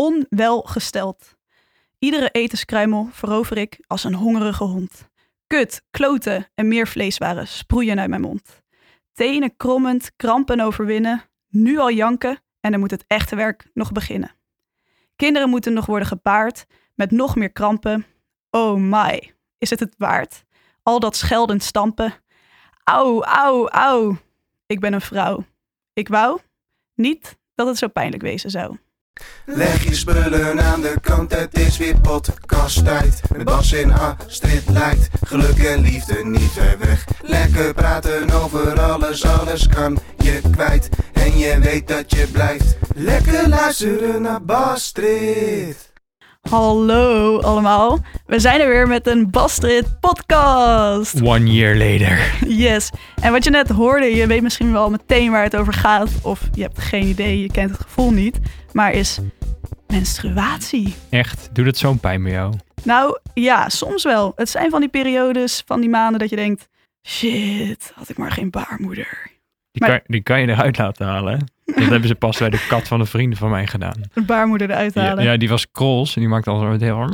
onwelgesteld. Iedere etenskruimel verover ik als een hongerige hond. Kut, kloten en meer vleeswaren sproeien uit mijn mond. Tenen krommend, krampen overwinnen, nu al janken en dan moet het echte werk nog beginnen. Kinderen moeten nog worden gepaard met nog meer krampen. Oh my, is het het waard? Al dat scheldend stampen. Auw, auw, auw. Ik ben een vrouw. Ik wou niet dat het zo pijnlijk wezen zou. Leg je spullen aan de kant, het is weer podcast-tijd. Met Bas en Astrid lijkt geluk en liefde niet ver weg. Lekker praten over alles, alles kan je kwijt. En je weet dat je blijft. Lekker luisteren naar Bastrid. Hallo allemaal. We zijn er weer met een Bastrid podcast. One year later. Yes. En wat je net hoorde, je weet misschien wel meteen waar het over gaat. Of je hebt geen idee, je kent het gevoel niet. Maar is menstruatie. Echt, doet het zo'n pijn bij jou? Nou ja, soms wel. Het zijn van die periodes, van die maanden dat je denkt... Shit, had ik maar geen baarmoeder. Die, Maar- kan, die kan je eruit laten halen. Dat hebben ze pas bij de kat van een vrienden van mij gedaan. Een baarmoeder eruit Ja, halen. ja, die was krols en die maakte al heel miauw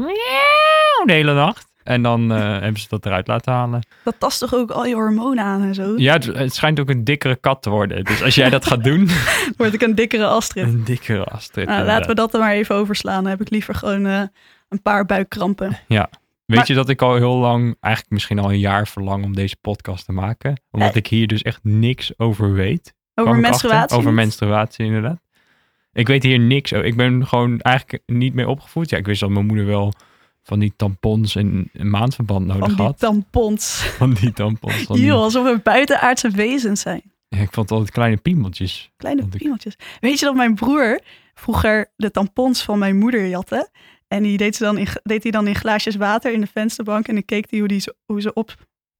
de hele nacht. En dan eh, hebben ze dat eruit laten halen. Dat tast toch ook al je hormonen aan en zo? Ja, het, het schijnt ook een dikkere kat te worden. Dus als jij dat gaat doen, Word ik een dikkere Astrid. een dikkere Astrid. Nou, laten we dat er maar even overslaan. Dan heb ik liever gewoon eh, een paar buikkrampen. Weet maar- je dat ik al heel lang, eigenlijk misschien al een jaar verlang om deze podcast te maken? Omdat Eh. ik hier dus echt niks over weet. Over achter. menstruatie? Over menstruatie, inderdaad. Ik weet hier niks over. Ik ben gewoon eigenlijk niet mee opgevoed. Ja, ik wist dat mijn moeder wel van die tampons en een maandverband nodig Van die had. tampons. Van die tampons. Van die- alsof we buitenaardse wezens zijn. Ja, ik vond het altijd kleine piemeltjes. Kleine ik- piemeltjes. Weet je dat mijn broer vroeger de tampons van mijn moeder jatte? En die deed, ze dan in, deed hij dan in glaasjes water in de vensterbank. En dan keek hij hoe, die, hoe ze op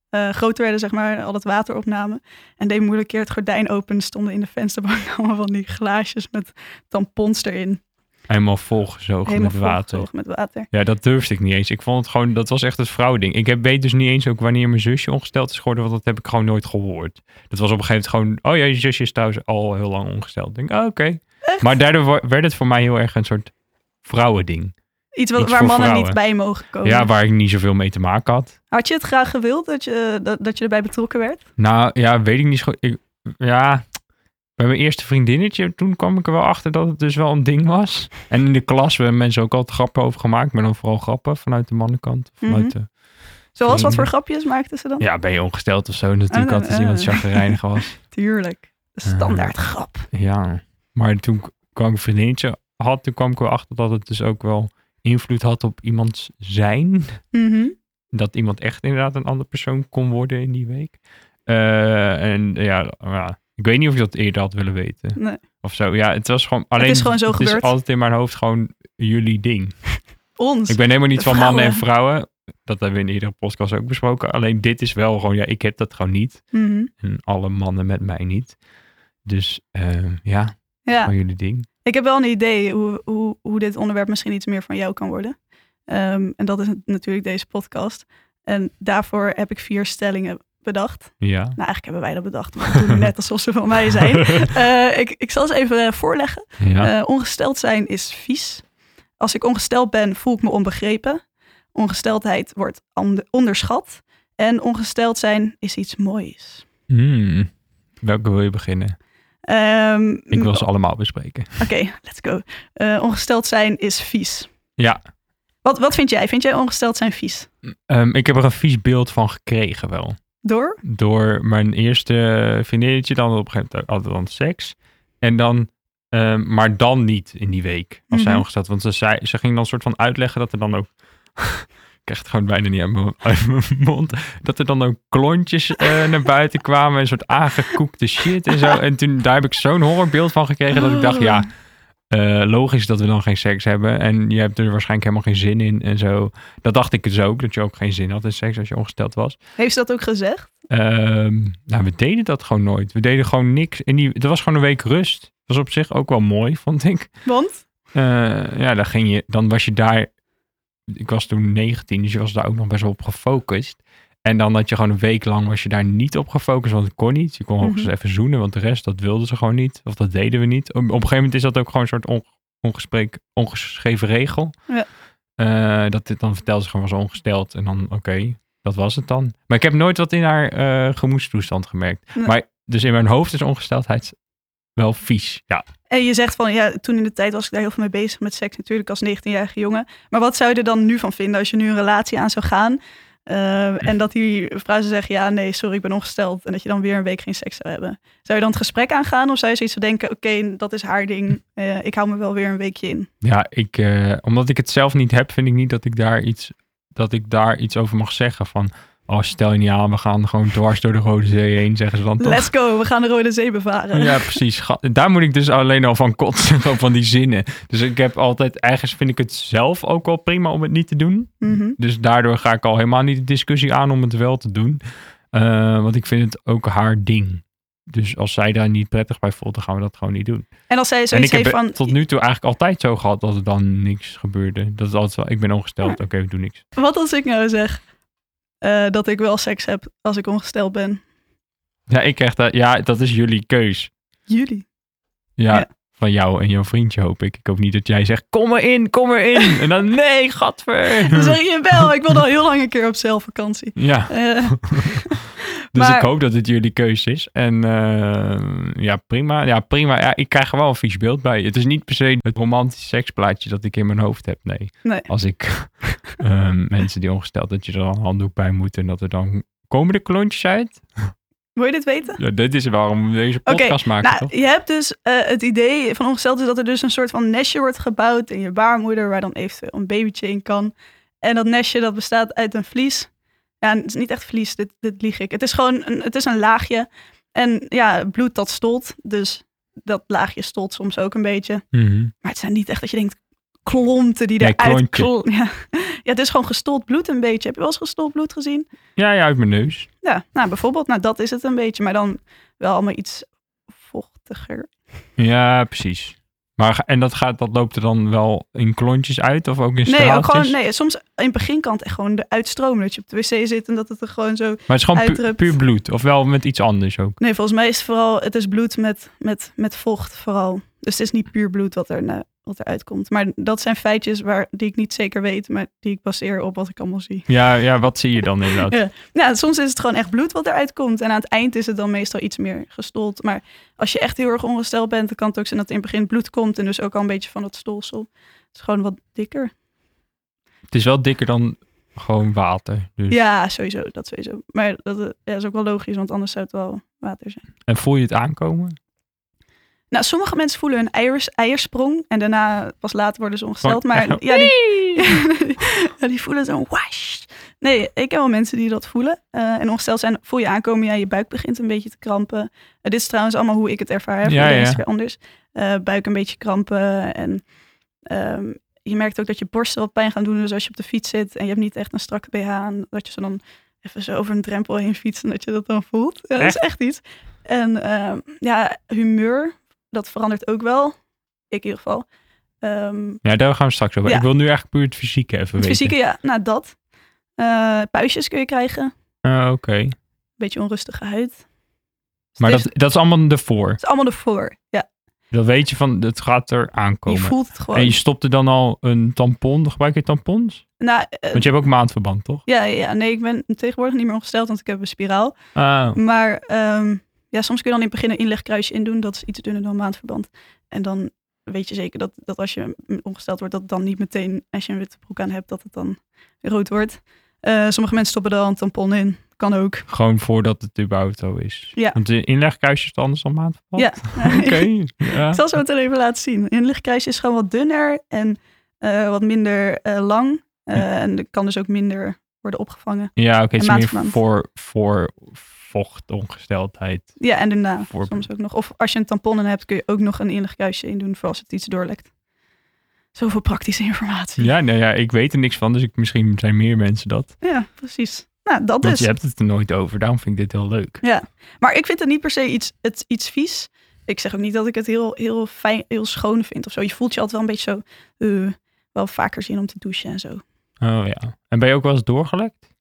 eh, groter werden, zeg maar, al het water opnamen. En deed een keer het gordijn open. Stonden in de vensterbank allemaal van die glaasjes met tampons erin. Helemaal volgezogen Helemaal met water. volgezogen met water. Ja, dat durfde ik niet eens. Ik vond het gewoon, dat was echt het vrouwding. Ik heb, weet dus niet eens ook wanneer mijn zusje ongesteld is geworden, want dat heb ik gewoon nooit gehoord. Dat was op een gegeven moment gewoon, oh ja, je zusje is thuis al heel lang ongesteld. Ik denk, ah, oké. Maar daardoor werd het voor mij heel erg een soort vrouwending. Iets wat, Iets waar mannen vrouwen. niet bij mogen komen. Ja, waar ik niet zoveel mee te maken had. Had je het graag gewild dat je, dat, dat je erbij betrokken werd? Nou ja, weet ik niet. Ik, ja, bij mijn eerste vriendinnetje, toen kwam ik er wel achter dat het dus wel een ding was. En in de klas hebben mensen ook altijd grappen over gemaakt, maar dan vooral grappen vanuit de mannenkant. Vanuit Mhm. de, Zoals wat voor grapjes maakten ze dan? ja, ben je ongesteld of zo natuurlijk, Ah, altijd ah. iemand chagrijnig was. Tuurlijk. De standaard grap. Ja, maar toen kwam ik een vriendinnetje had, toen kwam ik wel achter dat het dus ook wel invloed had op iemands zijn. Mhm. dat iemand echt inderdaad een andere persoon kon worden in die week. Eh, en ja, ja, ik weet niet of ik dat eerder had willen weten. Nee. Of zo. Ja, het was gewoon alleen. is gewoon zo Het gebeurd. is altijd in mijn hoofd gewoon jullie ding. Ons. Ik ben helemaal niet van mannen en vrouwen. Dat hebben we in iedere podcast ook besproken. Alleen dit is wel gewoon, ja, ik heb dat gewoon niet. Mhm. En alle mannen met mij niet. Dus eh, ja, Ja, gewoon jullie ding. Ik heb wel een idee hoe, hoe, hoe dit onderwerp misschien iets meer van jou kan worden. Ehm, en dat is natuurlijk deze podcast. En daarvoor heb ik vier stellingen bedacht. Ja. Nou, eigenlijk hebben wij dat bedacht, maar doen net alsof ze van mij zijn. Eh, ik, ik zal ze even eh, voorleggen. ja. Eh, ongesteld zijn is vies. Als ik ongesteld ben, voel ik me onbegrepen. Ongesteldheid wordt onderschat. En ongesteld zijn is iets moois. Hmm. Welke wil je beginnen? Ehm, Ik wil ze allemaal bespreken. Oké, let's go. Eh, ongesteld zijn is vies. Ja, Wat, wat vind jij? Vind jij ongesteld zijn vies? Ehm, ik heb er een vies beeld van gekregen wel. Door? Door mijn eerste vriendinnetje, dan op een gegeven moment altijd dan seks. En dan, ehm, maar dan niet in die week, als zij Mhm. ongesteld. Want ze, zei, ze ging dan soort van uitleggen dat er dan ook... ik krijg het gewoon bijna niet uit mijn, uit mijn mond. Dat er dan ook klontjes eh, naar buiten kwamen. Een soort aangekoekte shit en zo. En toen, daar heb ik zo'n horrorbeeld van gekregen dat ik dacht, ja... eh, logisch dat we dan geen seks hebben. En je hebt er waarschijnlijk helemaal geen zin in en zo. Dat dacht ik dus ook, dat je ook geen zin had in seks als je ongesteld was. Heeft ze dat ook gezegd? Ehm, nou, we deden dat gewoon nooit. We deden gewoon niks. In die, het was gewoon een week rust. Dat was op zich ook wel mooi, vond ik. Want? Eh, ja, dan, ging je, dan was je daar... Ik was toen 19, dus je was daar ook nog best wel op gefocust. En dan had je gewoon een week lang was je daar niet op gefocust, want het kon niet. Je kon ook eens even zoenen, want de rest, dat wilden ze gewoon niet. Of dat deden we niet. Op, op een gegeven moment is dat ook gewoon een soort on- ongesprek, ongeschreven regel. Ja. Eh, dat dit dan vertelde ze gewoon was ongesteld. En dan, oké, dat was het dan. Maar ik heb nooit wat in haar eh, gemoedstoestand gemerkt. Nee. Maar dus in mijn hoofd is ongesteldheid wel vies. Ja, En je zegt van, ja, toen in de tijd was ik daar heel veel mee bezig met seks natuurlijk als 19-jarige jongen. Maar wat zou je er dan nu van vinden als je nu een relatie aan zou gaan? eh, en dat die vrouw zou zeggen, ja, nee, sorry, ik ben ongesteld. En dat je dan weer een week geen seks zou hebben. Zou je dan het gesprek aangaan of zou je zoiets denken, oké, dat is haar ding. eh, ik hou me wel weer een weekje in. ja ik, eh, omdat ik het zelf niet heb, vind ik niet dat ik daar iets, dat ik daar iets over mag zeggen. Van, oh, stel je niet aan, we gaan gewoon dwars door de Rode Zee heen, zeggen ze dan toch. Let's go, we gaan de Rode Zee bevaren. Ja, precies. Daar moet ik dus alleen al van kotsen, van die zinnen. Dus ik heb altijd, ergens vind ik het zelf ook wel prima om het niet te doen. Mhm. Dus daardoor ga ik al helemaal niet de discussie aan om het wel te doen. Eh, want ik vind het ook haar ding. Dus als zij daar niet prettig bij voelt, dan gaan we dat gewoon niet doen. En als zij zoiets heb heeft van, tot nu toe eigenlijk altijd zo gehad dat er dan niks gebeurde. Dat is altijd wel, ik ben ongesteld, oké, we doen niks. wat als ik nou zeg eh, dat ik wel seks heb als ik ongesteld ben? Ja, ik krijg dat, ja, dat is jullie keus. Jullie. Ja, Ja. van jou en jouw vriendje hoop ik. Ik hoop niet dat jij zegt, kom erin, kom erin. En dan, nee, gadver. Dan zeg je wel, ik wil al heel lang een keer op zelfvakantie. Ja, Eh, dus Maar- ik hoop dat het jullie keus is. En eh, ja, prima. Ja, prima. Ja, ik krijg er wel een vies beeld bij. Het is niet per se het romantische seksplaatje dat ik in mijn hoofd heb. Nee. nee. Als ik ehm, mensen die ongesteld, dat je er dan een handdoek bij moet. En dat er dan... Komen de klontjes uit? Wil je dit weten? Ja, dit is waarom we deze podcast maken, Nou, toch? je hebt dus eh, het idee van ongesteld is dat er dus een soort van nestje wordt gebouwd in je baarmoeder, waar dan eventueel een babytje in kan. En dat nestje dat bestaat uit een vlies. Ja, het is niet echt vlies, dit, dit lieg ik. Het is gewoon een, het is een laagje. En ja, bloed dat stolt. Dus dat laagje stolt soms ook een beetje. Mhm. Maar het zijn niet echt dat je denkt klonten die Nee, eruit ja, het is gewoon gestold bloed een beetje. Heb je wel eens gestold bloed gezien? Ja, ja, uit mijn neus. Ja, nou bijvoorbeeld. Nou, dat is het een beetje. Maar dan wel allemaal iets vochtiger. Ja, precies. Maar, en dat, gaat, dat loopt er dan wel in klontjes uit of ook in Nee, straaltjes? ook gewoon, nee, soms in het begin kan het echt gewoon eruit stromen. Dat je op de wc zit en dat het er gewoon zo... Maar het is gewoon pu- puur bloed. Of wel met iets anders ook. Nee, volgens mij is het vooral... Het is bloed met, met, met vocht vooral. Dus het is niet puur bloed wat er, na- wat eruit komt. Maar dat zijn feitjes waar, die ik niet zeker weet, maar die ik baseer op wat ik allemaal zie. Ja, ja wat zie je dan inderdaad? Ja. Ja, soms is het gewoon echt bloed wat eruit komt. En aan het eind is het dan meestal iets meer gestold. Maar als je echt heel erg ongesteld bent, dan kan het ook zijn dat in het begin bloed komt. En dus ook al een beetje van dat stolsel. Het is gewoon wat dikker. Het is wel dikker dan gewoon water. Dus. Ja, sowieso. Dat sowieso. Maar dat eh, ja, is ook wel logisch, want anders zou het wel water zijn. En voel je het aankomen? Nou, sommige mensen voelen een eiers, eiersprong. En daarna pas later worden ze ongesteld. Gewoon Maar echt ja, die, ja, die voelen zo'n wash. Nee, ik heb wel mensen die dat voelen. Eh, en ongesteld zijn, voel je aankomen. Ja, je buik begint een beetje te krampen. Eh, dit is trouwens allemaal hoe ik het ervaar heb. Ja, ja. is weer anders. Eh, buik een beetje krampen. En ehm, je merkt ook dat je borsten wat pijn gaan doen. Dus als je op de fiets zit en je hebt niet echt een strakke BH aan, dat je ze dan even zo over een drempel heen fietst en dat je dat dan voelt. Ja, dat is echt iets. En ehm, ja, humeur, dat verandert ook wel. Ik in ieder geval. Ehm, Ja, daar gaan we straks over. Ja. Ik wil nu eigenlijk puur het fysieke even het weten. fysieke, ja, nou dat. Eh puistjes kun je krijgen. Ah, Oké. Beetje onrustige huid. Dus Maar het dat, dat is allemaal ervoor. is allemaal ervoor. Ja, Dan weet je van, het gaat er je aankomen. voelt het gewoon. En je stopt er dan al een tampon. Gebruik je tampons? Nou, eh, Want je hebt ook maandverband, toch? ja, ja, ja, nee, ik ben tegenwoordig niet meer ongesteld, want ik heb een spiraal. Ah, Maar ehm, ja, soms kun je dan in het begin een inlegkruisje in doen. Dat is iets dunner dan maandverband. En dan weet je zeker dat, dat als je ongesteld wordt, dat het dan niet meteen, als je een witte broek aan hebt, dat het dan rood wordt. Eh, sommige mensen stoppen er al een tampon in. Kan ook. gewoon voordat het überhaupt zo is. Ja. Want de inlegkuisje is anders dan maandverband? Ja. Oké. Ja. Ik zal zo meteen even laten zien. Een inlegkruisje is gewoon wat dunner en eh, wat minder eh, lang. Eh, En kan dus ook minder worden opgevangen. Ja, oké. het is En meer maandverband. voor, voor vochtongesteldheid. Ja, en daarna Voor- soms ook nog. Of als je een tampon in hebt, kun je ook nog een inlegkruisje in doen voor als het iets doorlekt. Zoveel praktische informatie. Ja, nou ja, ik weet er niks van, dus ik, misschien zijn meer mensen dat. Ja, precies. Nou, dat Want is. je hebt het er nooit over, daarom vind ik dit heel leuk. Ja, maar ik vind het niet per se iets, het, iets vies. Ik zeg ook niet dat ik het heel, heel fijn, heel schoon vind of zo. Je voelt je altijd wel een beetje zo, eh, wel vaker zin om te douchen en zo. Oh ja. En ben je ook wel eens doorgelekt?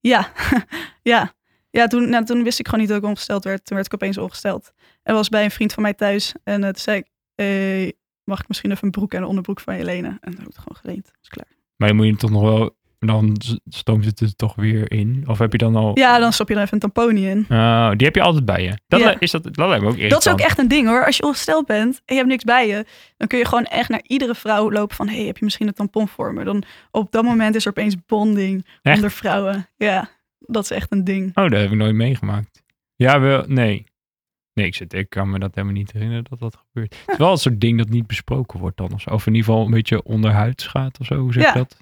Ja, ja. Ja, toen, nou, toen wist ik gewoon niet dat ik ongesteld werd. Toen werd ik opeens ongesteld. En was bij een vriend van mij thuis. En eh, toen zei ik, hey, mag ik misschien even een broek en een onderbroek van je lenen? En dan heb ik het gewoon geleend. is klaar. Maar dan moet je toch nog wel... Dan stoomt het er toch weer in? Of heb je dan al... Ja, dan stop je er even een tamponie in. Oh, die heb je altijd bij je. Dat, Ja. is dat, dat lijkt me ook Dat is ook echt een ding hoor. Als je ongesteld bent en je hebt niks bij je, dan kun je gewoon echt naar iedere vrouw lopen van, hey, heb je misschien een tampon voor me? Dan op dat moment is er opeens bonding Echt? onder vrouwen. Ja, dat is echt een ding. Oh, dat heb ik nooit meegemaakt. Ja, wel, nee. Nee, ik, zit, ik kan me dat helemaal niet herinneren dat dat gebeurt. Het is wel een soort ding dat niet besproken wordt dan. Of, zo. of in ieder geval een beetje onderhuids gaat of zo. Hoe zeg je Ja. dat?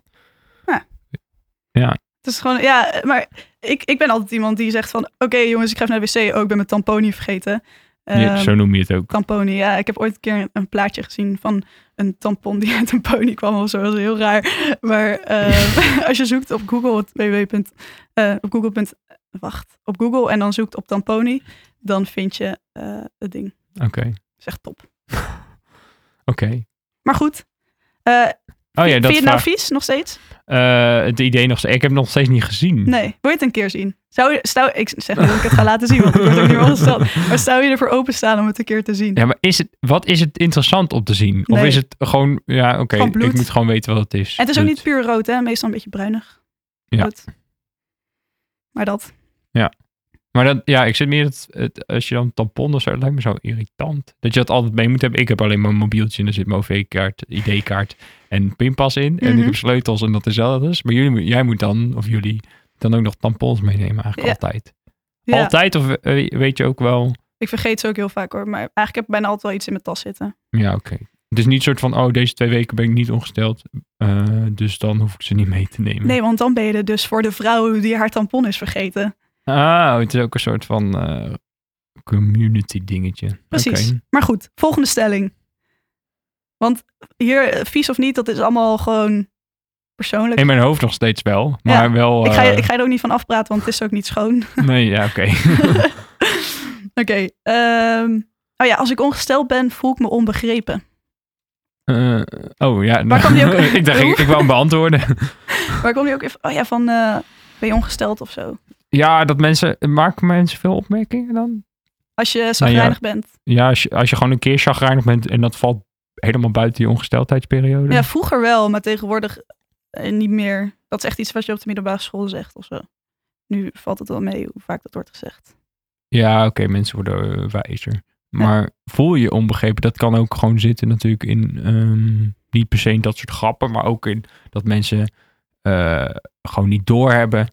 Het is gewoon, ja, maar ik, ik ben altijd iemand die zegt van, oké jongens, ik ga even naar de wc. Oh, ik ben mijn tamponie vergeten. Ja, Ehm, zo noem je het ook. Tamponie, ja. Ik heb ooit een keer een, een plaatje gezien van een tampon die uit een pony kwam of zo. Dat was heel raar. Maar eh, als je zoekt op Google, www. eh, op Google. Wacht, op Google en dan zoekt op tamponi, dan vind je eh, het ding. Oké. Dat is echt top. Oké. Maar goed. Eh, Oh ja, vind dat je het nou vies nog steeds? Eh, het idee nog steeds. Ik heb het nog steeds niet gezien. Nee. Wil je het een keer zien? Zou je, stel, ik zeg niet dat ik het ga laten zien, want ik word ook niet meer ongesteld. Maar zou je ervoor openstaan om het een keer te zien? Ja, maar is het, wat is het interessant om te zien? Of is het gewoon, ja, oké, ik moet gewoon weten wat het is. En het is ook niet puur rood, hè? Meestal een beetje bruinig. Ja. Rood. Maar dat. Maar dat, ja, ik zit meer, het, het, als je dan tampon of zo, dat lijkt me zo irritant. Dat je dat altijd mee moet hebben. Ik heb alleen mijn mobieltje en er zit mijn OV-kaart, ID-kaart en pinpas in. En Mhm. ik heb sleutels en dat is alles. Maar jullie, jij moet dan, of jullie, dan ook nog tampons meenemen eigenlijk Ja. altijd. Ja, Altijd of eh, weet je ook wel, ik vergeet ze ook heel vaak hoor. Maar eigenlijk heb ik bijna altijd wel iets in mijn tas zitten. ja oké. Het is niet soort van, oh deze twee weken ben ik niet ongesteld. eh, dus dan hoef ik ze niet mee te nemen. Nee, want dan ben je er dus voor de vrouw die haar tampon is vergeten. Ah, het is ook een soort van eh, community dingetje. Precies. Maar goed, volgende stelling. Want hier, eh, vies of niet, dat is allemaal gewoon persoonlijk. In mijn hoofd nog steeds wel, maar Ja, wel... ik, ga je, eh, ik ga je er ook niet van afpraten, want het is ook niet schoon. Nee, ja, oké. Oké. ehm, oh ja, als ik ongesteld ben, voel ik me onbegrepen. Oh ja, Waar kwam die ook- ik dacht, ik, ik wou hem beantwoorden. Maar kom je ook even, oh ja, van ben je ongesteld of zo? Ja, dat mensen, maken mensen veel opmerkingen dan? Als je zagrijnig bent. Ja, als je, als je gewoon een keer chagrijnig bent en dat valt helemaal buiten die ongesteldheidsperiode. Ja, vroeger wel, maar tegenwoordig eh, niet meer. Dat is echt iets wat je op de middelbare school zegt of zo. Nu valt het wel mee hoe vaak dat wordt gezegd. Ja, oké, mensen worden eh, wijzer. Maar voel je je onbegrepen? Dat kan ook gewoon zitten natuurlijk in, ehm, niet per se in dat soort grappen, maar ook in dat mensen eh, gewoon niet doorhebben.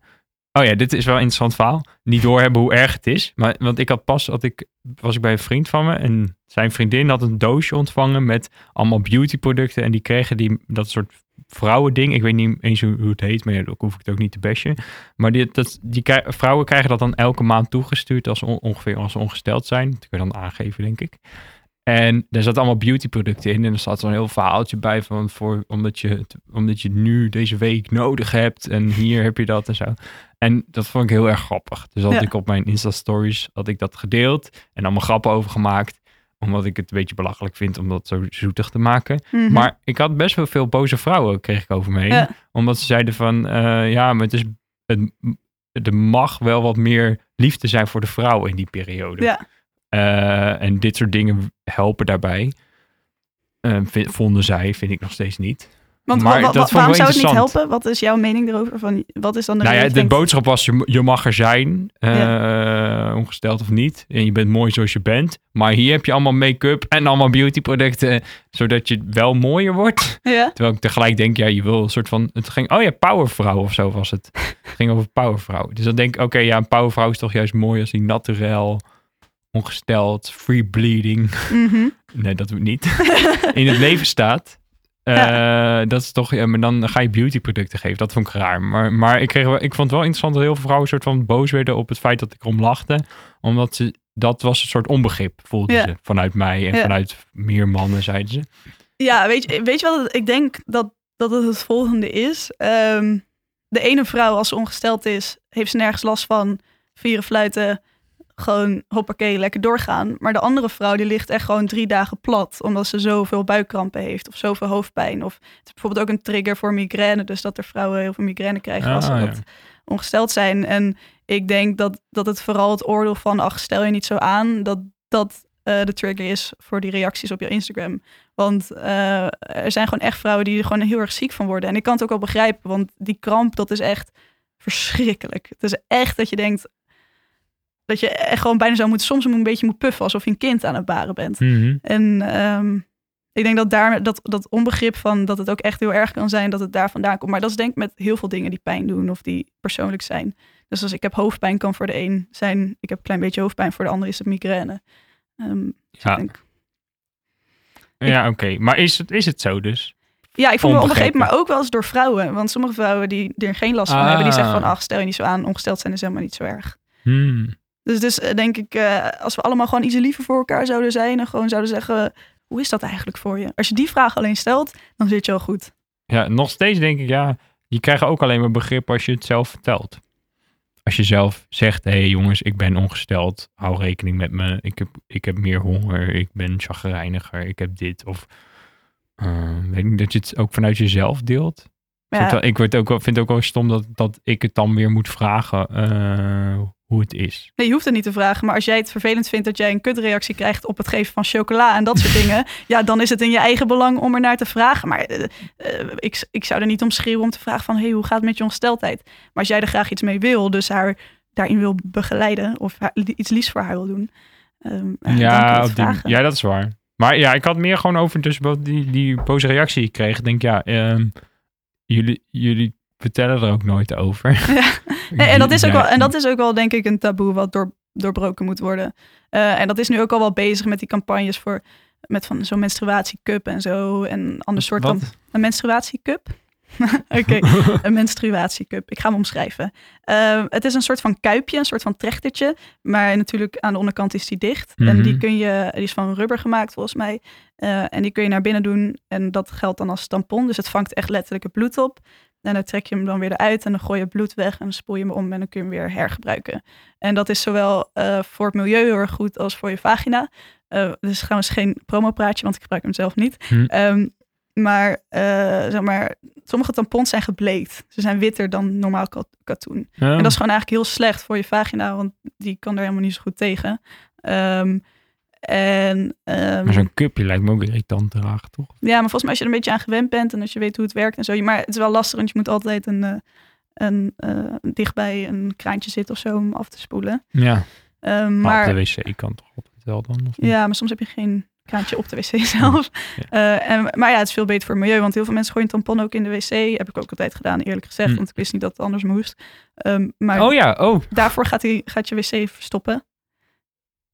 Oh ja, dit is wel een interessant verhaal. Niet doorhebben hoe erg het is. Maar, want ik had pas, had ik, was ik bij een vriend van me en zijn vriendin had een doosje ontvangen met allemaal beautyproducten. En die kregen die, dat soort vrouwending. Ik weet niet eens hoe het heet, maar ja, hoef ik het ook niet te bashen. Maar die, dat, die vrouwen krijgen dat dan elke maand toegestuurd als on- ongeveer als ze ongesteld zijn. Dat kun je dan aangeven, denk ik. En daar zat allemaal beautyproducten in. En er staat zo'n heel verhaaltje bij van voor, omdat, je het, omdat je nu deze week nodig hebt. En hier heb je dat en zo. En dat vond ik heel erg grappig. Dus had Ja. ik op mijn Insta-stories had ik dat gedeeld. En allemaal grappen over gemaakt. Omdat ik het een beetje belachelijk vind om dat zo zoetig te maken. Mhm. Maar ik had best wel veel boze vrouwen, kreeg ik over me heen. Ja. Omdat ze zeiden van, eh, ja, maar het is, het, er mag wel wat meer liefde zijn voor de vrouw in die periode. Ja. Eh, en dit soort dingen helpen daarbij. Eh, vi- vonden zij, vind ik nog steeds niet. Want maar wa- wa- dat waarom zou het niet helpen? Wat is jouw mening erover? Van, wat is dan de Nou ja, de denkt- boodschap was, je, je mag er zijn, eh, ongesteld of niet. En je bent mooi zoals je bent. Maar hier heb je allemaal make-up en allemaal beautyproducten, zodat je wel mooier wordt. Ja, Terwijl ik tegelijk denk, ja, je wil een soort van... Het ging, oh ja, powervrouw of zo was het. Het ging over powervrouw. Dus dan denk ik, oké, ja, een powervrouw is toch juist mooi als die naturel, ongesteld, free bleeding. mhm. Nee, dat niet. In het leven staat. Eh, Dat is toch, ja, maar dan ga je beautyproducten geven. Dat vond ik raar. Maar, maar ik, kreeg wel, ik vond het wel interessant dat heel veel vrouwen soort van boos werden op het feit dat ik erom lachte. Omdat ze, dat was een soort onbegrip, voelden Ja. ze. Vanuit mij en Ja. vanuit meer mannen, zeiden ze. ja weet, je, weet je wat? Ik denk dat, dat het het volgende is. Ehm, de ene vrouw, als ze ongesteld is, heeft ze nergens last van. Vieren fluiten, gewoon hoppakee, lekker doorgaan. Maar de andere vrouw, die ligt echt gewoon drie dagen plat. Omdat ze zoveel buikkrampen heeft of zoveel hoofdpijn. Of het is bijvoorbeeld ook een trigger voor migraine. Dus dat er vrouwen heel veel migraine krijgen als ze Ah, ja. wat ongesteld zijn. En ik denk dat, dat het vooral het oordeel van, ach, stel je niet zo aan, dat dat eh, de trigger is voor die reacties op je Instagram. Want eh, er zijn gewoon echt vrouwen die er gewoon heel erg ziek van worden. En ik kan het ook wel begrijpen, want die kramp, dat is echt verschrikkelijk. Het is echt dat je denkt dat je echt gewoon bijna zou moeten, soms een beetje moet puffen alsof je een kind aan het baren bent. Mhm. En ehm, ik denk dat daar dat, dat onbegrip van dat het ook echt heel erg kan zijn dat het daar vandaan komt. Maar dat is denk ik met heel veel dingen die pijn doen of die persoonlijk zijn. Dus als ik heb hoofdpijn kan voor de een zijn, ik heb een klein beetje hoofdpijn, voor de ander is het migraine. Ehm, dus Ja. ik denk, Ja, oké. Maar is het, is het zo dus? Ja, ik voel me Onbegrepen. maar ook wel eens door vrouwen. Want sommige vrouwen die er geen last van Ah. hebben, die zeggen van, ach, stel je niet zo aan, ongesteld zijn is helemaal niet zo erg. Hmm. Dus, dus eh, denk ik, eh, als we allemaal gewoon iets liever voor elkaar zouden zijn en gewoon zouden zeggen, hoe is dat eigenlijk voor je? Als je die vraag alleen stelt, dan zit je al goed. Ja, nog steeds denk ik, ja, je krijgt ook alleen maar begrip als je het zelf vertelt. Als je zelf zegt, hé hey jongens, ik ben ongesteld, hou rekening met me, ik heb, ik heb meer honger, ik ben chagrijniger, ik heb dit. Of eh, weet ik dat je het ook vanuit jezelf deelt. Ik, Ja, word ook wel, vind het ook wel stom dat, dat ik het dan weer moet vragen eh, hoe het is. nee, je hoeft het niet te vragen, maar als jij het vervelend vindt dat jij een kutreactie krijgt op het geven van chocola en dat soort dingen, ja, dan is het in je eigen belang om er naar te vragen. Maar eh, eh, ik, ik zou er niet om schreeuwen om te vragen van, hey, hoe gaat het met je ongesteldheid? Maar als jij er graag iets mee wil, dus haar daarin wil begeleiden of haar, iets liefs voor haar wil doen, ehm, eh, Ja, die, ja, dat is waar. Maar ja, ik had meer gewoon over dus wat die, die boze reactie kreeg. Ik denk, ja, ehm, jullie, jullie vertellen er ook nooit over. Nee, en, dat is ook wel, en dat is ook wel, denk ik, een taboe wat door, doorbroken moet worden. Eh, en dat is nu ook al wel bezig met die campagnes voor met van zo'n menstruatiecup en zo. En een ander soort van. Een menstruatiecup? Oké, een menstruatiecup. Ik ga hem omschrijven. Eh, het is een soort van kuipje, een soort van trechtertje. Maar natuurlijk aan de onderkant is die dicht. En Mhm. die kun je, die is van rubber gemaakt volgens mij. Eh, en die kun je naar binnen doen. En dat geldt dan als tampon. Dus het vangt echt letterlijk het bloed op. En dan trek je hem dan weer eruit en dan gooi je het bloed weg en dan spoel je hem om en dan kun je hem weer hergebruiken. En dat is zowel eh, voor het milieu heel erg goed als voor je vagina. Eh dus trouwens geen promopraatje, want ik gebruik hem zelf niet. Hm. Ehm, maar, eh, zeg maar sommige tampons zijn gebleekt. Ze zijn witter dan normaal kat- katoen. Ja. En dat is gewoon eigenlijk heel slecht voor je vagina, want die kan er helemaal niet zo goed tegen. Ehm, en ehm, Maar zo'n cupje lijkt me ook irritant te dragen, toch? ja, maar volgens mij als je er een beetje aan gewend bent en als je weet hoe het werkt en zo. Maar het is wel lastig, want je moet altijd een, eh, een, eh, dichtbij een kraantje zitten of zo om af te spoelen. Ja, Ehm, maar maar op de wc kan toch altijd wel dan? Of niet? ja, maar soms heb je geen kraantje op de wc zelf. Eh, en, maar ja, het is veel beter voor het milieu, want heel veel mensen gooien tampon ook in de wc. Heb ik ook altijd gedaan, eerlijk gezegd, Hm. want ik wist niet dat het anders moest. Ehm, maar Oh ja, oh, daarvoor gaat, die, gaat je wc verstoppen.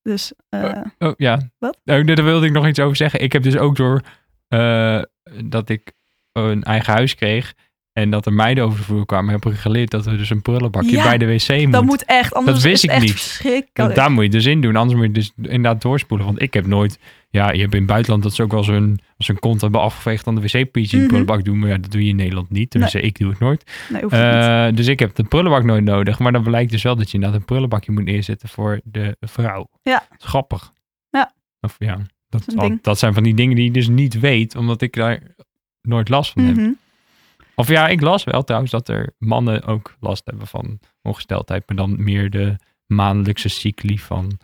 Dus eh, oh ja. Wat? Oh, nee, daar wilde ik nog iets over zeggen. Ik heb dus ook door eh, dat ik een eigen huis kreeg en dat er meiden over de vloer kwamen, heb ik geleerd dat we dus een prullenbakje Ja, bij de wc moeten. dat moet echt, anders wist is het ik echt niet. verschrikkelijk. Want daar moet je dus in doen, anders moet je dus inderdaad doorspoelen. Want ik heb nooit, ja, je hebt in het buitenland dat ze ook wel zo'n als ze een kont hebben afgeveegd dan de wc-pietje in de Mhm. prullenbak doen. Maar ja, dat doe je in Nederland niet. Tenminste, ik doe het nooit. Nee, niet. Eh, dus ik heb de prullenbak nooit nodig. Maar dan blijkt dus wel dat je inderdaad een prullenbakje moet neerzetten voor de vrouw. Ja. Dat is grappig. Ja. Of ja, dat, dat zijn van die dingen die je dus niet weet, omdat ik daar nooit last van heb. Of ja, ik las wel trouwens dat er mannen ook last hebben van ongesteldheid, maar dan meer de maandelijkse cycli van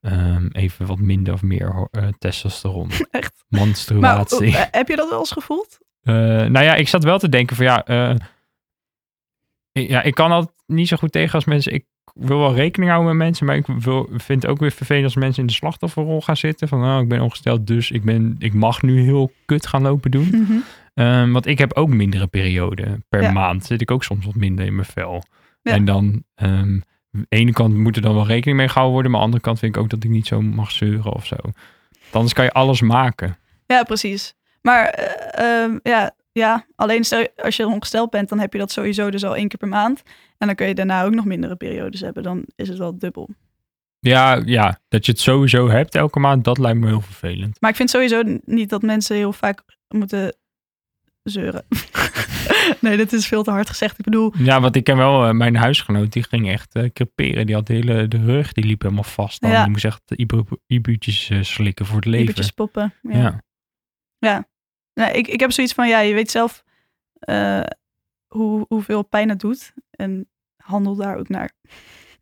ehm, even wat minder of meer eh, testosteron. Echt. Maar Menstruatie. eh, heb je dat wel eens gevoeld? Eh, nou ja, ik zat wel te denken van ja, ik- ja, ik kan altijd niet zo goed tegen als mensen. Ik wil wel rekening houden met mensen, maar ik wil, vind het ook weer vervelend als mensen in de slachtofferrol gaan zitten. Van nou, ik ben ongesteld, dus ik, ben, ik mag nu heel kut gaan lopen doen. Mhm. Ehm, want ik heb ook mindere perioden per Ja. maand. Zit ik ook soms wat minder in mijn vel. Ja. En dan, ehm, aan de ene kant moet er dan wel rekening mee gehouden worden, maar aan de andere kant vind ik ook dat ik niet zo mag zeuren of zo. Want Anders kan je alles maken. Ja, precies. Maar eh, ehm, ja, ja, alleen je- als je ongesteld bent, dan heb je dat sowieso dus al één keer per maand. En dan kun je daarna ook nog mindere periodes hebben. Dan is het wel dubbel. Ja, ja, dat je het sowieso hebt elke maand, dat lijkt me heel vervelend. Maar ik vind sowieso niet dat mensen heel vaak moeten zeuren. nee, dit is veel te hard gezegd. Ik bedoel, Ja, want ik ken wel eh, mijn huisgenoot, die ging echt eh, creperen. Die had de hele de rug, die liep helemaal vast. Dan. Ja. Die moest echt ibu- ibu'tjes eh, slikken voor het leven. lievertjes poppen. Ja. Ja. Nee, ik, ik heb zoiets van, ja, je weet zelf eh, hoe, hoeveel pijn het doet. En handel daar ook naar.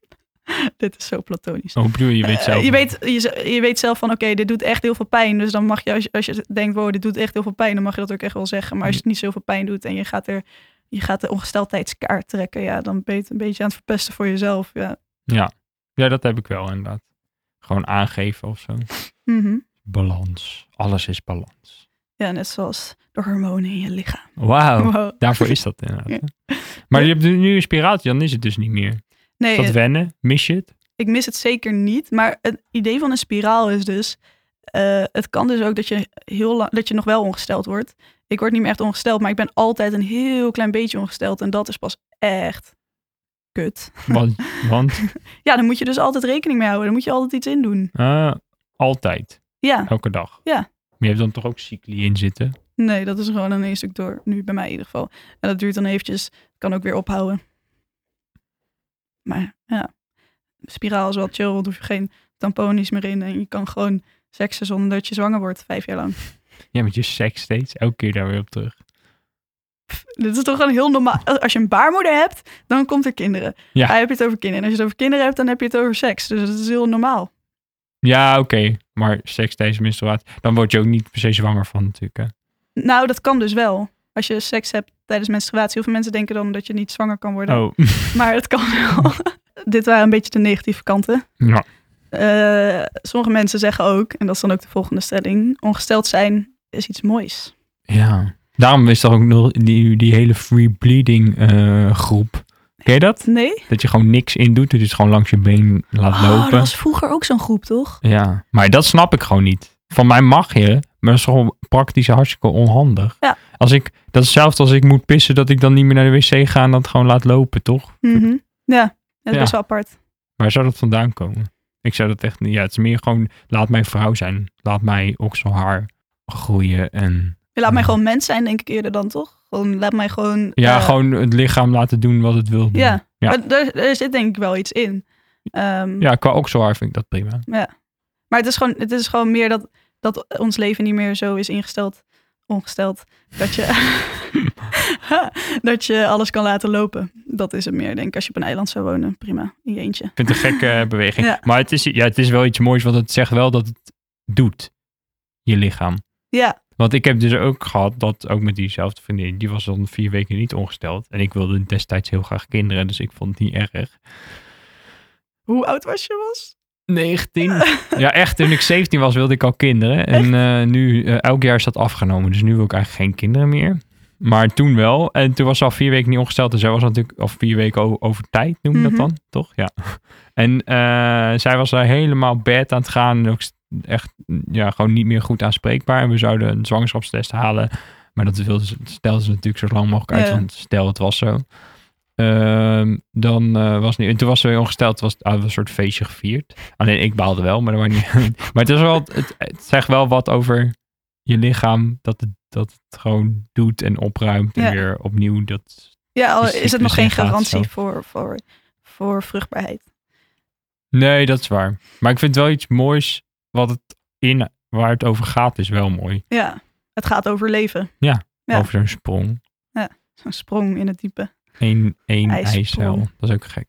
dit is zo platonisch. Oh, bedoel je, je weet Eh, zelf. je, weet, je, je weet zelf van, oké, dit doet echt heel veel pijn. Dus dan mag je, als je, als je denkt, wow, dit doet echt heel veel pijn, dan mag je dat ook echt wel zeggen. Maar als het niet zoveel pijn doet en je gaat er, je gaat de ongesteldheidskaart trekken, ja, dan ben je het een beetje aan het verpesten voor jezelf. Ja. Ja. ja, dat heb ik wel inderdaad. Gewoon aangeven of zo. Mhm. Balans. Alles is balans. Ja, net zoals de hormonen in je lichaam. Wauw. Wow. Daarvoor is dat inderdaad. hè. Maar je hebt nu een spiratie, dan is het dus niet meer. Nee, Is dat het- wennen? Mis je het? ik mis het zeker niet. Maar het idee van een spiraal is dus, eh, het kan dus ook dat je heel lang, dat je nog wel ongesteld wordt. Ik word niet meer echt ongesteld, maar ik ben altijd een heel klein beetje ongesteld. En dat is pas echt kut. Want, want Ja, dan moet je dus altijd rekening mee houden. Dan moet je altijd iets in doen. eh, altijd, Ja, elke dag. Ja. Maar je hebt dan toch ook cycli in zitten? nee, dat is gewoon een één stuk door. Nu bij mij in ieder geval. En dat duurt dan eventjes. Kan ook weer ophouden. Maar ja, spiraal is wel chill. Want hoef je geen tamponies meer in. En je kan gewoon seksen zonder dat je zwanger wordt. Vijf jaar lang. Ja, met je seks steeds. Elke keer daar weer op terug. Dit is toch gewoon heel normaal. Als je een baarmoeder hebt, dan komt er kinderen. Ja. Dan heb je het over kinderen. En als je het over kinderen hebt, dan heb je het over seks. Dus dat is heel normaal. Ja, oké. Maar seks tijdens menstruatie. Dan word je ook niet per se zwanger van natuurlijk. Hè? Nou, dat kan dus wel. Als je seks hebt tijdens menstruatie. Heel veel mensen denken dan dat je niet zwanger kan worden. Oh, Maar het kan wel. Dit waren een beetje de negatieve kanten. ja. Eh, sommige mensen zeggen ook, en dat is dan ook de volgende stelling, ongesteld zijn is iets moois. Ja. Daarom is er ook nog die, die hele free bleeding eh, groep. Ken je dat? Nee? Dat je gewoon niks in doet. Dus gewoon langs je been laat Oh, dat lopen. was vroeger ook zo'n groep, toch? Ja, maar dat snap ik gewoon niet. Van mij mag je, maar dat is gewoon praktisch hartstikke onhandig. Ja. Als ik, dat is hetzelfde als ik moet pissen, dat ik dan niet meer naar de wc ga en dat gewoon laat lopen, toch? Mhm. Ja, dat is Ja. best wel apart. Waar zou dat vandaan komen? Ik zou dat echt niet, ja, het is meer gewoon, laat mij vrouw zijn. Laat mij okselhaar groeien en, Je laat mij gewoon mens zijn, denk ik eerder dan, toch? Gewoon, laat mij gewoon... ja, eh, gewoon het lichaam laten doen wat het wil doen. Ja, Ja. Maar daar, daar zit denk ik wel iets in. Ehm, Ja, qua okselhaar vind ik dat prima. Maar het is gewoon, het is gewoon meer dat, dat ons leven niet meer zo is ingesteld, ongesteld, dat je, dat je alles kan laten lopen. Dat is het meer, denk ik, als je op een eiland zou wonen. Prima, in je eentje. Ik vind het een gekke eh, beweging. Ja. Maar het is, ja, het is wel iets moois, want het zegt wel dat het doet. Je lichaam. Ja, Want ik heb dus ook gehad dat ook met diezelfde vriendin, die was dan vier weken niet ongesteld. En ik wilde destijds heel graag kinderen, dus ik vond het niet erg. hoe oud was je was? 19? ja, echt. Toen ik 17 was, wilde ik al kinderen. En eh, nu, eh, elk jaar is dat afgenomen. Dus nu wil ik eigenlijk geen kinderen meer. Maar toen wel. En toen was ze al vier weken niet ongesteld. En zij was natuurlijk al vier weken over tijd, noem je Mhm. dat dan? Toch? Ja. En eh, zij was daar helemaal bad aan het gaan. En ook echt, ja, gewoon niet meer goed aanspreekbaar. En we zouden een zwangerschapstest halen. Maar dat wilde ze, stelde ze natuurlijk zo lang mogelijk uit. Ja. Want stel, het was zo. Ehm, dan eh, was niet. En toen was ze weer ongesteld. Was, hadden we een soort feestje gevierd. Alleen ik baalde wel, maar dat was niet. maar het is wel. Het, het zegt wel wat over je lichaam. Dat het, dat het gewoon doet en opruimt. En weer opnieuw. Dat. Ja, al Die is het cyclus nog geen garantie zo. voor, voor, voor vruchtbaarheid. Nee, dat is waar. Maar ik vind wel iets moois. Wat het in. Waar het over gaat, is wel mooi. Ja, het gaat over leven. Ja. Over zo'n sprong. Zo'n sprong in het diepe. Eén, één ijscel. Dat is ook gek.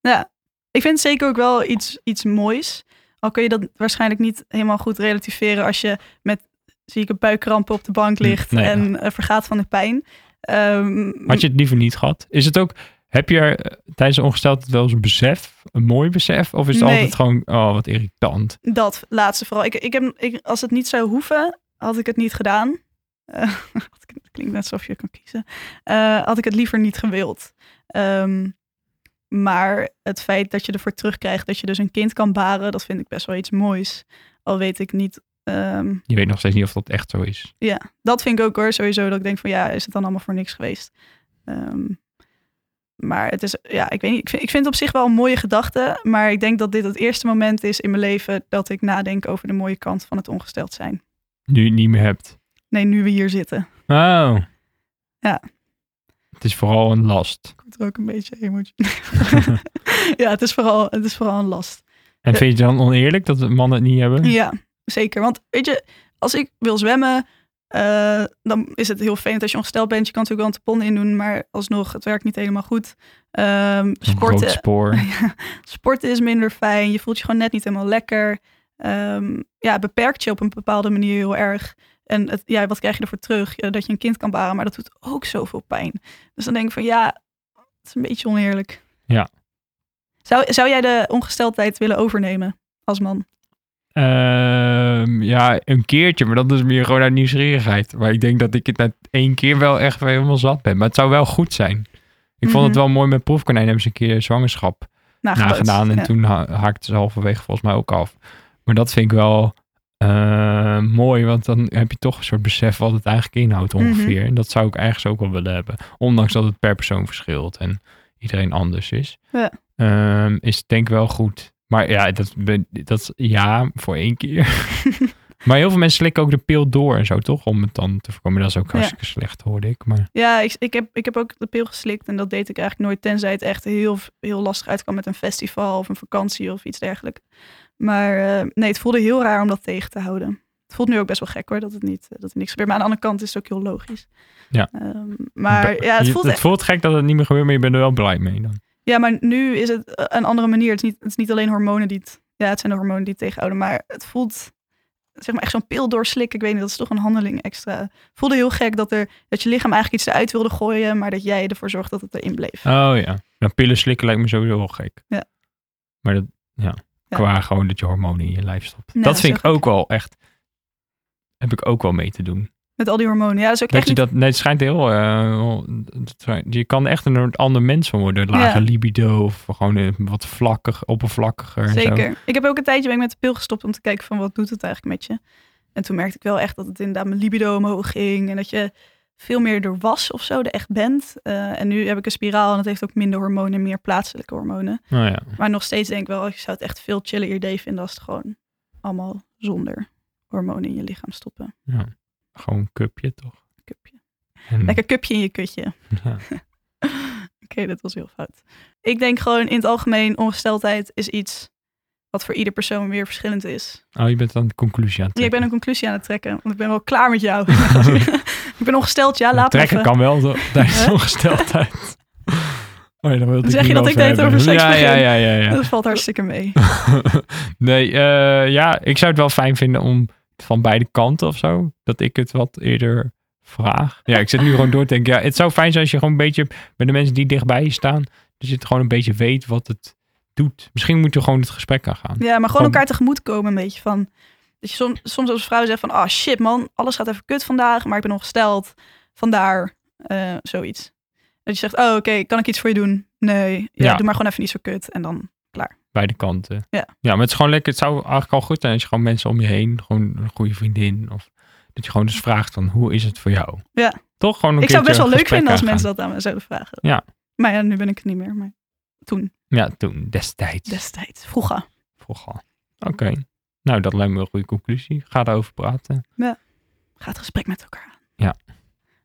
Ja, ik vind het zeker ook wel iets, iets moois. Al kun je dat waarschijnlijk niet helemaal goed relativeren als je met zieke buikkrampen op de bank ligt Nee, en eh, vergaat van de pijn. Ehm, Had je het liever niet gehad? Is het ook, heb je er eh, tijdens de ongesteldheid wel eens een besef? Een mooi besef? Of is het Nee. altijd gewoon, oh wat irritant? Dat laatste vooral. Ik, ik heb, ik, als het niet zou hoeven, had ik het niet gedaan. Eh, het klinkt net alsof je kan kiezen. Eh, had ik het liever niet gewild. Ehm, maar het feit dat je ervoor terugkrijgt dat je dus een kind kan baren, dat vind ik best wel iets moois. Al weet ik niet. ehm, Je weet nog steeds niet of dat echt zo is. ja, dat vind ik ook hoor. Sowieso dat ik denk van ja, is het dan allemaal voor niks geweest? Ehm, maar het is, ja, ik weet niet. Ik vind, ik vind het op zich wel een mooie gedachte. Maar ik denk dat dit het eerste moment is in mijn leven dat ik nadenk over de mooie kant van het ongesteld zijn. Nu je het niet meer hebt. Nee, nu we hier zitten. Oh. Ja. Het is vooral een last. Ik word er ook een beetje emotioneel. ja, het is, vooral, het is vooral een last. En vind je het dan oneerlijk dat mannen het niet hebben? Ja, zeker. Want weet je, als ik wil zwemmen, eh, dan is het heel fijn als je ongesteld bent. Je kan natuurlijk wel een tampon in doen, maar alsnog, het werkt niet helemaal goed. Een sporten, spoor. sporten is minder fijn. Je voelt je gewoon net niet helemaal lekker. Ehm, ja, beperkt je op een bepaalde manier heel erg. En het, ja, wat krijg je ervoor terug? Ja, dat je een kind kan baren, maar dat doet ook zoveel pijn. Dus dan denk ik van ja, het is een beetje oneerlijk. Ja. Zou, zou jij de ongesteldheid willen overnemen als man? Ehm, ja, een keertje, maar dat is meer gewoon uit nieuwsgierigheid. Maar ik denk dat ik het na één keer wel echt weer helemaal zat ben. Maar het zou wel goed zijn. Ik vond het Mhm. wel mooi met proefkonijn hebben ze een keer zwangerschap Nagebootst, nagedaan. En toen ha haakte ze halverwege volgens mij ook af. Maar dat vind ik wel eh, mooi, want dan heb je toch een soort besef wat het eigenlijk inhoudt Mhm. ongeveer. En dat zou ik ergens ook wel willen hebben. Ondanks dat het per persoon verschilt en iedereen anders is. Ja. Ehm, is denk ik wel goed. Maar ja, dat, dat ja voor één keer. maar heel veel mensen slikken ook de pil door en zo, toch? Om het dan te voorkomen. Dat is ook Ja. hartstikke slecht, hoorde ik. Maar Ja, ik, ik, heb, ik heb ook de pil geslikt en dat deed ik eigenlijk nooit, tenzij het echt heel, heel lastig uitkwam met een festival of een vakantie of iets dergelijks. Maar eh, nee, het voelde heel raar om dat tegen te houden. Het voelt nu ook best wel gek hoor, dat het, niet, dat er niks gebeurt. Maar aan de andere kant is het ook heel logisch. Ja. Ehm, maar ja, het Je- voelt, het voelt gek dat het niet meer gebeurt, maar je bent er wel blij mee dan. Ja, maar nu is het eh, een andere manier. Het is niet, het is niet alleen hormonen die het, ja, het zijn de hormonen die het tegenhouden, maar het voelt zeg maar echt zo'n pil doorslikken. Ik weet niet, dat is toch een handeling extra. Het voelde heel gek dat, er, dat je lichaam eigenlijk iets eruit wilde gooien, maar dat jij ervoor zorgt dat het erin bleef. Oh ja. Nou, pillen slikken lijkt me sowieso wel gek. Ja. Maar dat, ja. Ja. Qua gewoon dat je hormonen in je lijf stopt. Ja, dat dat vind ik ook wel echt, heb ik ook wel mee te doen. Met al die hormonen. Ja, dat is ook Dat echt je niet... dat, nee, het schijnt heel, schijnt- je kan echt een ander mens van worden. Lage Ja. libido of gewoon eh, wat vlakkig, oppervlakkiger. zo. Zeker. Ik heb ook een tijdje ben ik met de pil gestopt om te kijken van wat doet het eigenlijk met je. En toen merkte ik wel echt dat het inderdaad mijn libido omhoog ging. En dat je veel meer er was of zo, er echt bent. Eh, en nu heb ik een spiraal en dat heeft ook minder hormonen en meer plaatselijke hormonen. Nou ja, Maar nog steeds denk ik wel, ik zou het echt veel chiller idee vinden als het gewoon allemaal zonder hormonen in je lichaam stoppen. ja. Gewoon een cupje toch? Cupje. En- Lekker cupje in je kutje. ja. Oké, dat was heel fout. Ik denk gewoon in het algemeen, ongesteldheid is iets wat voor ieder persoon weer verschillend is. Oh, je bent dan de conclusie aan het Ja, ik ben trekken. een conclusie aan het trekken, want ik ben wel klaar met jou. ik ben ongesteld, ja, laat me Trekken even. kan wel zo- tijdens Huh? ongesteldheid. Oh ja, dan Dan zeg niet je dat ik deed over seks ja, ja, ja, ja. Dat valt hartstikke mee. nee, eh, ja, ik zou het wel fijn vinden om van beide kanten of zo, dat ik het wat eerder vraag. Ja, ik zit nu gewoon door te denken, ja, het zou fijn zijn als je gewoon een beetje bij de mensen die dichtbij je staan, dat je het gewoon een beetje weet wat het doet. Misschien moeten we gewoon het gesprek aangaan. Ja, maar gewoon Gewoon- elkaar tegemoet komen een beetje van... Dat je soms, soms als vrouw zegt van, ah shit man, alles gaat even kut vandaag, maar ik ben ongesteld. Vandaar eh, zoiets. Dat je zegt, oh oké, kan ik iets voor je doen? Nee, ja, Ja. doe maar gewoon even niet zo kut. En dan, Beide kanten. Ja. ja, maar het is gewoon lekker. Het zou eigenlijk al goed zijn als je gewoon mensen om je heen, gewoon een goede vriendin, of dat je gewoon dus vraagt van, hoe is het voor jou? Ja. Toch gewoon een ik zou het best wel leuk vinden als mensen dat aan me zouden vragen. Ja. Maar ja, nu ben ik het niet meer, maar toen. Ja, toen, destijds. destijds, vroeger. Vroeger. Oké. Nou, dat lijkt me een goede conclusie. Ga daarover praten. Ga het gesprek met elkaar aan. Ja.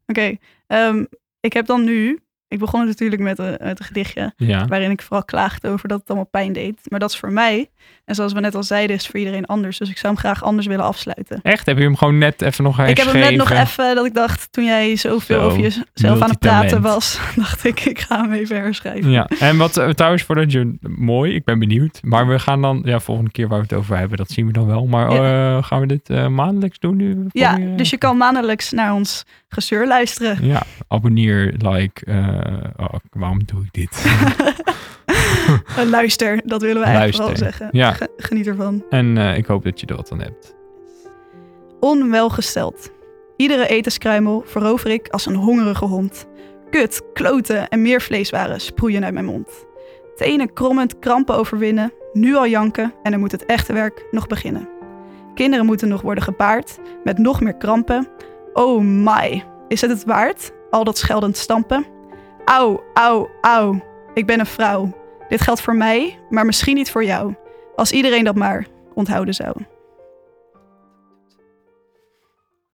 Oké, ehm, ik heb dan nu... Ik begon natuurlijk met een, met een gedichtje Ja. waarin ik vooral klaagde over dat het allemaal pijn deed. Maar dat is voor mij, en zoals we net al zeiden, is het voor iedereen anders. Dus ik zou hem graag anders willen afsluiten. Echt? Heb je hem gewoon net even nog Ik heb herschreven? hem net nog even, dat ik dacht, toen jij zoveel Zo, over jezelf aan het praten was, dacht ik, ik ga hem even herschrijven. Ja, en wat eh, trouwens voor dat je mooi, ik ben benieuwd. Maar we gaan dan, ja, volgende keer waar we het over hebben, dat zien we dan wel. Maar Ja. eh, gaan we dit eh, maandelijks doen nu? Ja, dus je kan maandelijks naar ons gezeur luisteren. Ja, abonneer, like. eh, oh, waarom doe ik dit? Luister, dat willen we eigenlijk Luister, zeggen. ja. Ge- Geniet ervan. en eh, ik hoop dat je er wat aan hebt. Onwelgesteld. Iedere etenskruimel verover ik als een hongerige hond. Kut, kloten en meer vleeswaren sproeien uit mijn mond. Tenen krommend krampen overwinnen, nu al janken en dan moet het echte werk nog beginnen. Kinderen moeten nog worden gebaard met nog meer krampen. Oh my, is het het waard? Al dat scheldend stampen. Auw, auw, auw, ik ben een vrouw. Dit geldt voor mij, maar misschien niet voor jou. Als iedereen dat maar onthouden zou.